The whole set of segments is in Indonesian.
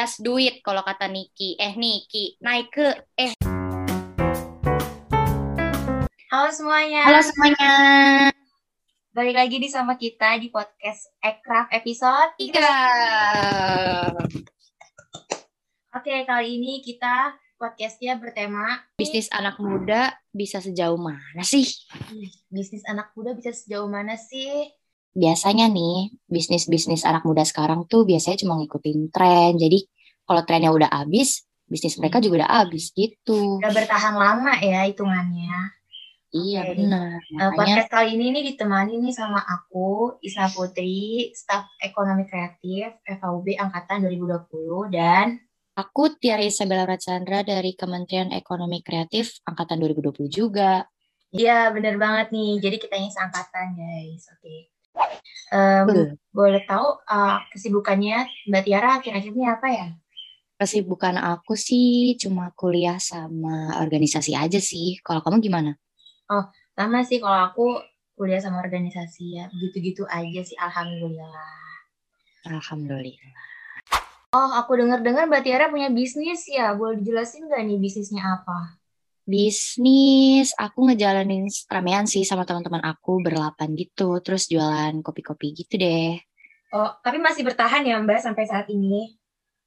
just do it kalau kata Niki. Eh Niki, naik ke eh. Halo semuanya. Halo semuanya. Balik lagi di sama kita di podcast Ekraf episode 3. Oke, kali ini kita podcastnya bertema Bisnis anak muda bisa sejauh mana sih? ih, bisnis anak muda bisa sejauh mana sih? Biasanya nih, bisnis-bisnis anak muda sekarang tuh biasanya cuma ngikutin tren. Jadi kalau trennya udah habis, bisnis mereka juga udah habis gitu. Udah bertahan lama ya hitungannya. Iya Oke. benar. Eh, Makanya podcast kali ini nih ditemani nih sama aku, Isna Putri, staf ekonomi kreatif FAUB angkatan 2020 dan aku Tiara Isabella Rachandra dari Kementerian Ekonomi Kreatif angkatan 2020 juga. Iya, bener banget nih. Jadi kita ini seangkatan, guys. Oke. Betul. boleh tahu eh, kesibukannya Mbak Tiara akhir-akhir ini apa ya? Kesibukan aku sih cuma kuliah sama organisasi aja sih. Kalau kamu gimana? Sama sih kalau aku kuliah sama organisasi ya. Gitu-gitu aja sih, alhamdulillah. Alhamdulillah. Oh, aku dengar-dengar Mbak Tiara punya bisnis ya. Boleh dijelasin nggak nih bisnisnya apa? Bisnis, aku ngejalanin ramean sih sama teman-teman aku berlapan gitu. Terus jualan kopi-kopi gitu deh. Oh, tapi masih bertahan ya Mbak sampai saat ini?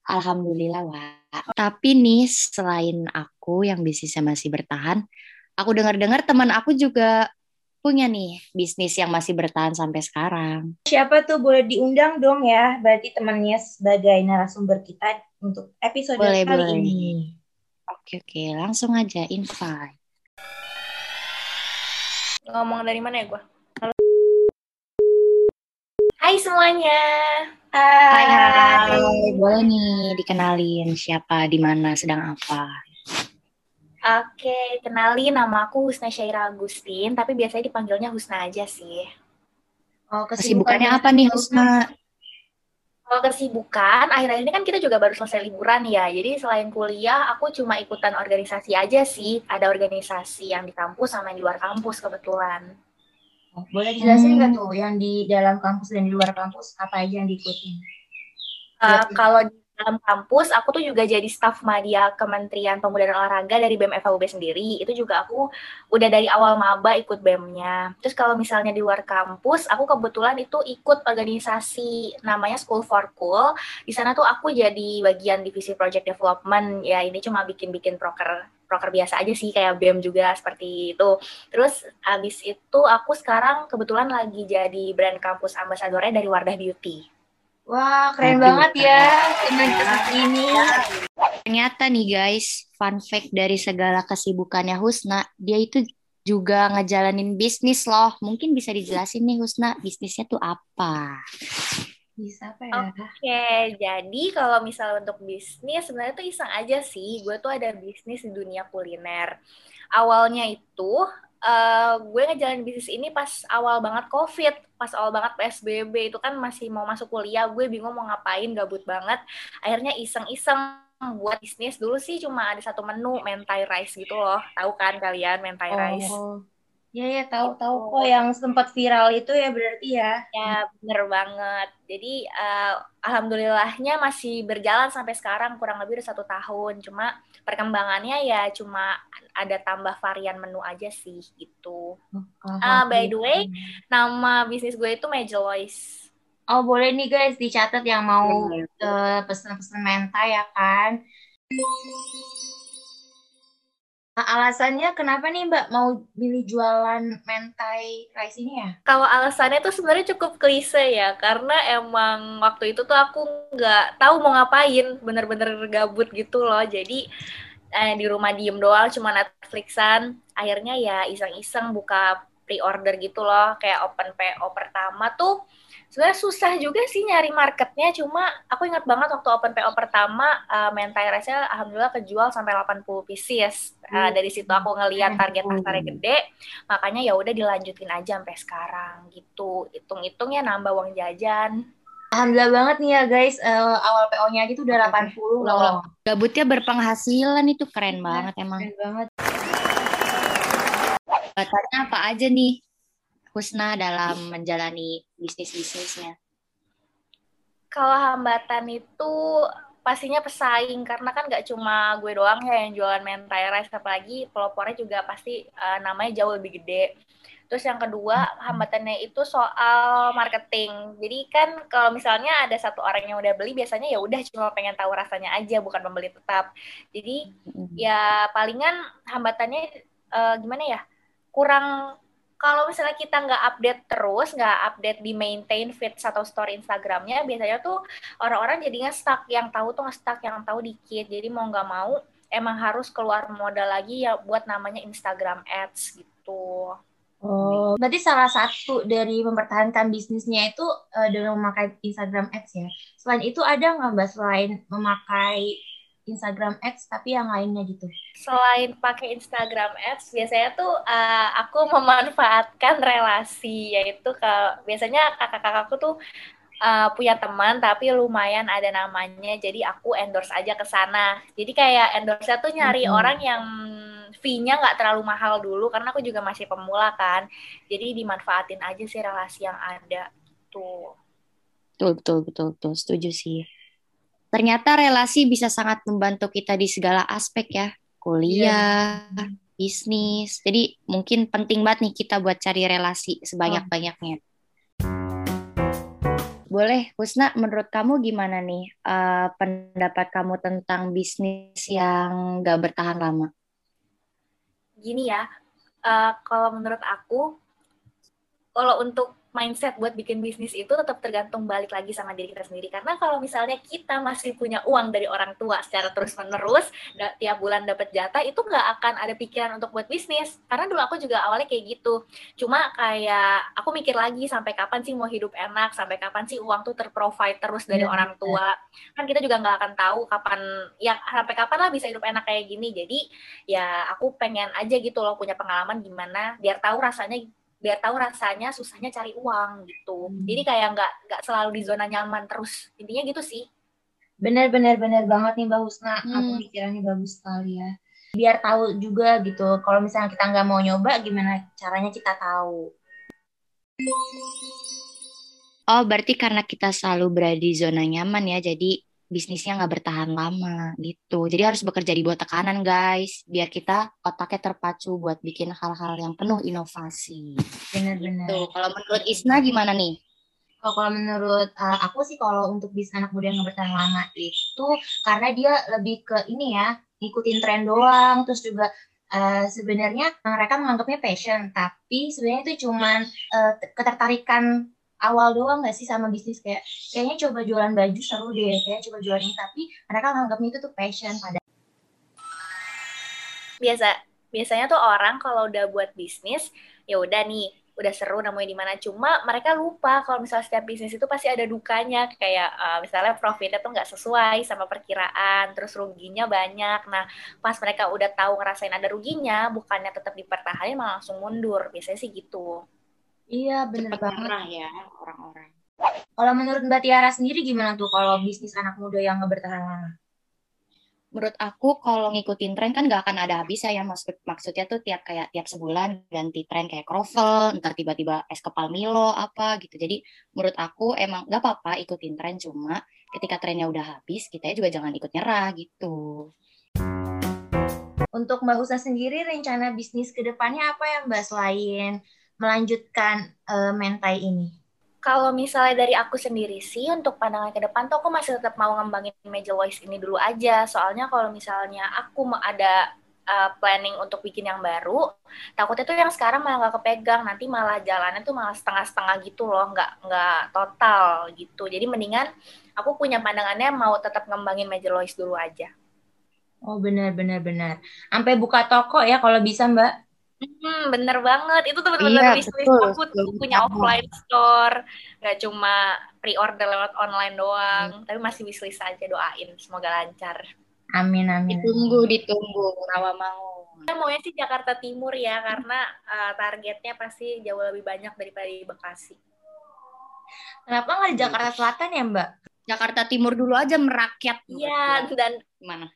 Alhamdulillah, Wak. Tapi nih, selain aku yang bisnisnya masih bertahan, aku dengar-dengar teman aku juga punya nih bisnis yang masih bertahan sampai sekarang. Siapa tuh boleh diundang dong ya, berarti temannya sebagai narasumber kita untuk episode Boleh, kali boleh. ini. Oke, oke, langsung aja invite. Ngomong dari mana ya gue? Hai semuanya. Hai, hai. Boleh nih dikenalin siapa, di mana, sedang apa. Oke, kenalin nama aku Husna Syaira Agustin, tapi biasanya dipanggilnya Husna aja sih. Oh, Kesibukannya apa nih, Husna? Kalau kesibukan, akhir-akhir ini kan kita juga baru selesai liburan ya. Jadi selain kuliah, aku cuma ikutan organisasi aja sih. Ada organisasi yang di kampus sama yang di luar kampus kebetulan. Oh, boleh dijelasin Hmm. nggak tuh yang di dalam kampus dan di luar kampus apa aja yang diikutin? Uh, kalau di dalam kampus, aku tuh juga jadi staf media Kementerian Pemuda dan Olahraga dari BEM FAUB sendiri. Itu juga aku udah dari awal maba ikut BEM-nya. Terus kalau misalnya di luar kampus, aku kebetulan itu ikut organisasi namanya School for Cool. Di sana tuh aku jadi bagian divisi project development. Ya ini cuma bikin-bikin proker proker biasa aja sih kayak BEM juga seperti itu. Terus abis itu aku sekarang kebetulan lagi jadi brand kampus ambasadornya dari Wardah Beauty. Wah, keren banget ya saat ini. Ternyata nih guys, fun fact dari segala kesibukannya Husna, dia itu juga ngejalanin bisnis loh. Mungkin bisa dijelasin nih Husna, bisnisnya tuh apa? Bisa apa ya? Oke, jadi kalau misalnya untuk bisnis sebenarnya tuh iseng aja sih. Gue tuh ada bisnis di dunia kuliner. Awalnya itu eh, gue ngejalanin bisnis ini pas awal banget COVID, pas awal banget PSBB itu kan masih mau masuk kuliah, gue bingung mau ngapain, gabut banget. Akhirnya iseng-iseng buat bisnis dulu sih cuma ada satu menu mentai rice gitu loh. Tahu kan kalian mentai rice? Ya ya tahu tahu Gitu. kok yang sempat viral itu ya berarti ya. Ya, bener banget. Jadi, eh, alhamdulillahnya masih berjalan sampai sekarang, kurang lebih udah satu tahun. Cuma perkembangannya ya cuma ada tambah varian menu aja sih, gitu. Ah, by the way, Nama bisnis gue itu Majelois. Oh boleh nih guys dicatat yang mau eh, pesen-pesen mentai ya kan. Alasannya kenapa nih Mbak mau milih jualan mentai rice ini ya? Kalau alasannya tuh sebenarnya cukup klise ya, karena emang waktu itu tuh aku nggak tahu mau ngapain, bener-bener gabut gitu loh. Jadi eh, di rumah diem doang, cuma Netflixan. Akhirnya ya iseng-iseng buka pre-order gitu loh, kayak open PO pertama tuh sebenarnya susah juga sih nyari marketnya, cuma aku ingat banget waktu open PO pertama, eh, mentai rice-nya alhamdulillah kejual sampai 80 pieces. Eh, dari situ aku ngeliat target pasarnya gede, makanya ya udah dilanjutin aja sampai sekarang gitu. Hitung-hitung ya nambah uang jajan. Alhamdulillah banget nih ya guys, eh, awal PO-nya aja tuh udah 80 loh. Gabutnya berpenghasilan itu keren banget emang. Keren banget. Hambatannya apa aja nih Husna dalam menjalani bisnis-bisnisnya? Kalau hambatan itu pastinya pesaing karena kan nggak cuma gue doang ya yang jualan mentai rice apalagi pelopornya juga pasti uh, namanya jauh lebih gede Terus yang kedua, hambatannya itu soal marketing. Jadi kan kalau misalnya ada satu orang yang udah beli, biasanya ya udah cuma pengen tahu rasanya aja, bukan pembeli tetap. Jadi ya palingan hambatannya uh, gimana ya? Kurang kalau misalnya kita nggak update terus, nggak update di maintain feed atau story Instagramnya, biasanya tuh orang-orang jadinya stuck. Yang tahu tuh stuck, yang tahu dikit. Jadi mau nggak mau emang harus keluar modal lagi ya buat namanya Instagram Ads gitu. Oh, berarti salah satu dari mempertahankan bisnisnya itu uh, dengan memakai Instagram Ads ya. Selain itu ada nggak mbak selain memakai Instagram Ads tapi yang lainnya gitu? Selain pakai Instagram Ads, biasanya tuh uh, aku memanfaatkan relasi, yaitu ke biasanya kakak-kakakku tuh uh, punya teman tapi lumayan ada namanya, jadi aku endorse aja ke sana. Jadi kayak endorse-nya tuh nyari -hmm. orang yang fee-nya nggak terlalu mahal dulu karena aku juga masih pemula kan. Jadi dimanfaatin aja sih relasi yang ada tuh. Betul, betul, betul, betul. Setuju sih. Ternyata relasi bisa sangat membantu kita di segala aspek ya. Kuliah, yeah. bisnis. Jadi mungkin penting banget nih kita buat cari relasi sebanyak-banyaknya. Boleh, Husna, menurut kamu gimana nih uh, pendapat kamu tentang bisnis yang gak bertahan lama? gini ya, uh, kalau menurut aku, kalau untuk mindset buat bikin bisnis itu tetap tergantung balik lagi sama diri kita sendiri. Karena kalau misalnya kita masih punya uang dari orang tua secara terus-menerus, tiap bulan dapat jatah, itu nggak akan ada pikiran untuk buat bisnis. Karena dulu aku juga awalnya kayak gitu. Cuma kayak aku mikir lagi sampai kapan sih mau hidup enak, sampai kapan sih uang tuh terprovide terus dari ya, orang tua. Kan kita juga nggak akan tahu kapan, ya sampai kapan lah bisa hidup enak kayak gini. Jadi ya aku pengen aja gitu loh punya pengalaman gimana, biar tahu rasanya biar tahu rasanya susahnya cari uang gitu. Hmm. Jadi kayak nggak nggak selalu di zona nyaman terus. Intinya gitu sih. Bener bener bener banget nih Mbak Husna. Hmm. Aku pikirannya bagus sekali ya. Biar tahu juga gitu. Kalau misalnya kita nggak mau nyoba, gimana caranya kita tahu. Oh, berarti karena kita selalu berada di zona nyaman ya, jadi bisnisnya nggak bertahan lama gitu. Jadi harus bekerja di bawah tekanan guys, biar kita otaknya terpacu buat bikin hal-hal yang penuh inovasi. Benar-benar. Gitu. Kalau menurut Isna gimana nih? Oh, kalau menurut uh, aku sih kalau untuk bisnis anak muda yang bertahan lama itu karena dia lebih ke ini ya ngikutin tren doang, terus juga uh, sebenarnya mereka menganggapnya passion, tapi sebenarnya itu cuman uh, ketertarikan awal doang gak sih sama bisnis? Kayak kayaknya coba jualan baju seru deh kayak coba jualan ini. Tapi mereka nganggapnya itu tuh passion pada biasa biasanya tuh orang kalau udah buat bisnis ya udah nih udah seru namanya di mana. Cuma mereka lupa kalau misalnya setiap bisnis itu pasti ada dukanya. Kayak uh, misalnya profitnya tuh nggak sesuai sama perkiraan terus ruginya banyak. Nah pas mereka udah tahu ngerasain ada ruginya bukannya tetap dipertahankan malah langsung mundur. Biasanya sih gitu Iya, benar banget. ya orang-orang. Kalau menurut Mbak Tiara sendiri gimana tuh kalau bisnis anak muda yang bertahan lama? Menurut aku kalau ngikutin tren kan nggak akan ada habisnya ya maksud maksudnya tuh tiap kayak tiap sebulan ganti tren kayak kroffel, ntar tiba-tiba es kepal Milo apa gitu. Jadi menurut aku emang nggak apa-apa ikutin tren cuma ketika trennya udah habis kita juga jangan ikut nyerah gitu. Untuk Mbak Husa sendiri rencana bisnis ke depannya apa ya Mbak selain melanjutkan uh, mentai ini? Kalau misalnya dari aku sendiri sih, untuk pandangan ke depan tuh aku masih tetap mau ngembangin Major Voice ini dulu aja. Soalnya kalau misalnya aku mau ada uh, planning untuk bikin yang baru, takutnya tuh yang sekarang malah nggak kepegang, nanti malah jalannya tuh malah setengah-setengah gitu loh, nggak nggak total gitu. Jadi mendingan aku punya pandangannya mau tetap ngembangin Major Voice dulu aja. Oh benar benar benar. Sampai buka toko ya kalau bisa Mbak. Hmm, bener banget. Itu tuh bener-bener iya, bisnis aku tuh punya offline store. Gak cuma pre-order lewat online doang. Hmm. Tapi masih wishlist aja doain. Semoga lancar. Amin, amin. Ditunggu, ditunggu. Rawa mau. Saya maunya sih Jakarta Timur ya, karena uh, targetnya pasti jauh lebih banyak daripada di Bekasi. Kenapa nggak di Jakarta Selatan ya, Mbak? Jakarta Timur dulu aja merakyat. Iya, dan gimana?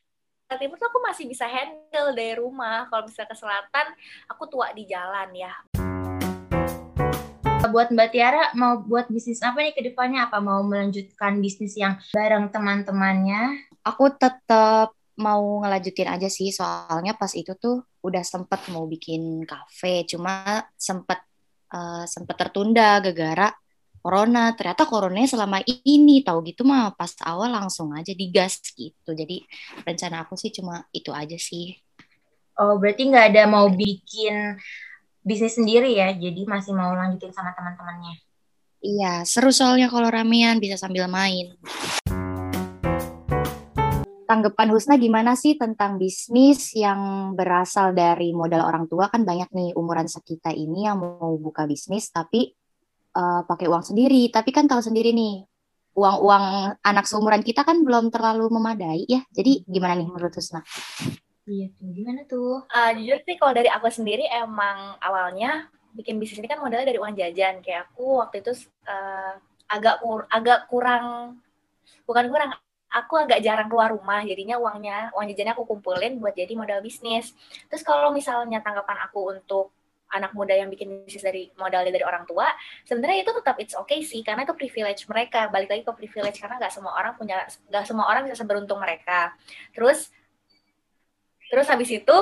Timur tuh aku masih bisa handle dari rumah. Kalau bisa ke selatan, aku tua di jalan ya. Buat Mbak Tiara, mau buat bisnis apa nih ke depannya? Apa mau melanjutkan bisnis yang bareng teman-temannya? Aku tetap mau ngelanjutin aja sih, soalnya pas itu tuh udah sempet mau bikin kafe, cuma sempet uh, sempet tertunda gara-gara corona. Ternyata coronanya selama ini tahu gitu mah pas awal langsung aja digas gitu. Jadi rencana aku sih cuma itu aja sih. Oh, berarti nggak ada mau bikin bisnis sendiri ya, jadi masih mau lanjutin sama teman-temannya. Iya, seru soalnya kalau ramean bisa sambil main. Tanggapan Husna gimana sih tentang bisnis yang berasal dari modal orang tua kan banyak nih umuran sekitar ini yang mau buka bisnis tapi uh, pakai uang sendiri. Tapi kan tahu sendiri nih uang-uang anak seumuran kita kan belum terlalu memadai ya. Jadi gimana nih menurut Husna? Iya tuh, gimana tuh? Uh, jujur sih kalau dari aku sendiri emang awalnya bikin bisnis ini kan modalnya dari uang jajan. Kayak aku waktu itu uh, agak kur agak kurang bukan kurang aku agak jarang keluar rumah jadinya uangnya uang jajannya aku kumpulin buat jadi modal bisnis terus kalau misalnya tanggapan aku untuk anak muda yang bikin bisnis dari modalnya dari orang tua sebenarnya itu tetap it's okay sih karena itu privilege mereka. Balik lagi ke privilege karena nggak semua orang punya nggak semua orang bisa seberuntung mereka. Terus terus habis itu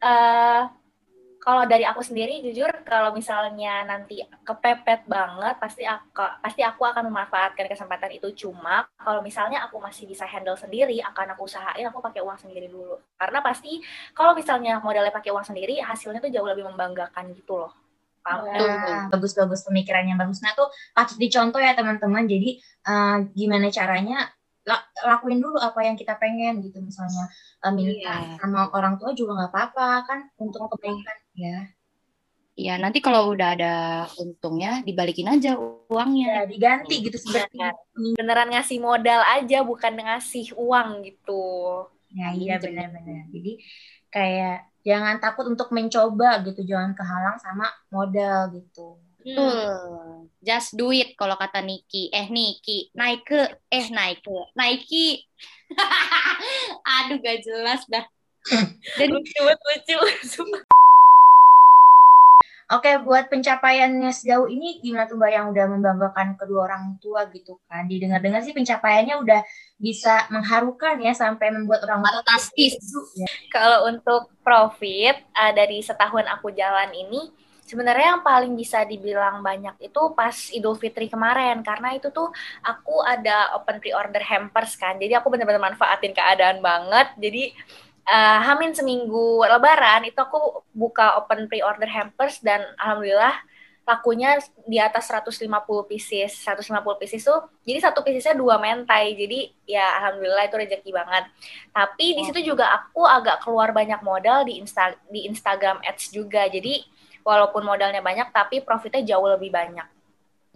uh, kalau dari aku sendiri jujur kalau misalnya nanti kepepet banget pasti aku pasti aku akan memanfaatkan kesempatan itu. Cuma kalau misalnya aku masih bisa handle sendiri akan aku usahain aku pakai uang sendiri dulu. Karena pasti kalau misalnya modalnya pakai uang sendiri hasilnya tuh jauh lebih membanggakan gitu loh. Bagus-bagus pemikirannya. Bagus. Nah tuh patut dicontoh ya teman-teman. Jadi uh, gimana caranya lakuin dulu apa yang kita pengen gitu. Misalnya uh, minta iya. sama orang tua juga nggak apa-apa kan? Untuk kebaikan ya Iya, nanti kalau udah ada untungnya dibalikin aja uangnya. Ya, diganti gitu seperti beneran ngasih modal aja bukan ngasih uang gitu. Ya iya benar-benar. Jadi kayak jangan takut untuk mencoba gitu, jangan kehalang sama modal gitu. Hmm. Just do it kalau kata Niki. Eh Niki, naik ke eh naik ke Nike. Aduh gak jelas dah. Dan lucu lucu. Oke, buat pencapaiannya sejauh ini gimana tuh Mbak yang udah membanggakan kedua orang tua gitu kan? Didengar-dengar sih pencapaiannya udah bisa mengharukan ya sampai membuat orang fantastis. Ya. Kalau untuk profit uh, dari setahun aku jalan ini sebenarnya yang paling bisa dibilang banyak itu pas Idul Fitri kemarin karena itu tuh aku ada open pre-order hampers kan. Jadi aku benar-benar manfaatin keadaan banget. Jadi uh, Hamin seminggu Lebaran itu aku buka open pre-order hampers dan alhamdulillah lakunya di atas 150 pieces. 150 pieces tuh jadi satu piecesnya dua mentai. Jadi ya alhamdulillah itu rezeki banget. Tapi di situ juga aku agak keluar banyak modal di Insta di Instagram Ads juga. Jadi walaupun modalnya banyak tapi profitnya jauh lebih banyak.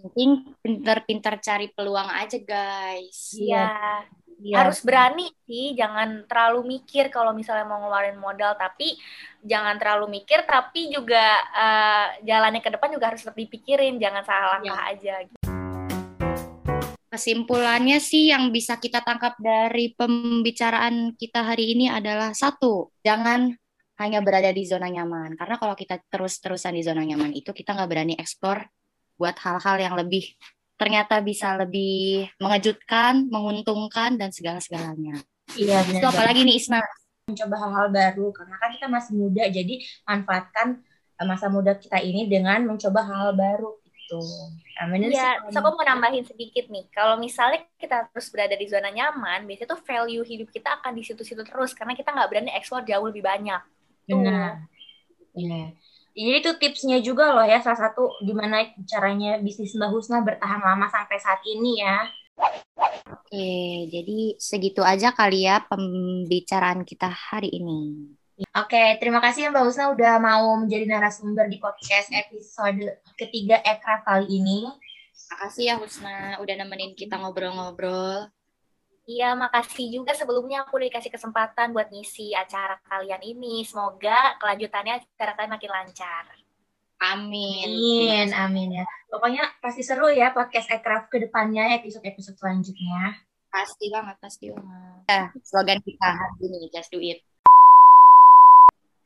Penting pintar-pintar cari peluang aja guys. Iya ya. harus berani sih jangan terlalu mikir kalau misalnya mau ngeluarin modal tapi jangan terlalu mikir tapi juga uh, jalannya ke depan juga harus lebih pikirin jangan salah langkah ya. aja Kesimpulannya sih yang bisa kita tangkap dari pembicaraan kita hari ini adalah satu, jangan hanya berada di zona nyaman. Karena kalau kita terus-terusan di zona nyaman itu, kita nggak berani eksplor buat hal-hal yang lebih ternyata bisa lebih mengejutkan, menguntungkan dan segala-segalanya. Iya, benar. Itu apalagi nih Isna? Mencoba hal-hal baru karena kan kita masih muda jadi manfaatkan eh, masa muda kita ini dengan mencoba hal-hal baru gitu. Iya, so aku mau nambahin sedikit nih. Kalau misalnya kita terus berada di zona nyaman, biasanya tuh value hidup kita akan di situ-situ terus karena kita nggak berani explore jauh lebih banyak. Benar. Iya. Jadi itu tipsnya juga loh ya, salah satu gimana caranya bisnis Mbak Husna bertahan lama sampai saat ini ya. Oke, jadi segitu aja kali ya pembicaraan kita hari ini. Oke, terima kasih ya Mbak Husna udah mau menjadi narasumber di podcast episode ketiga Ekra kali ini. Makasih ya Husna udah nemenin kita ngobrol-ngobrol. Iya, makasih juga sebelumnya aku udah dikasih kesempatan buat ngisi acara kalian ini. Semoga kelanjutannya acara kalian makin lancar. Amin. Amin, amin ya. Pokoknya pasti seru ya podcast Ekraf ke depannya, episode-episode selanjutnya. Pasti banget, pasti banget. Ya, slogan kita hari ini, just do it.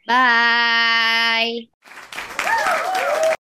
Bye.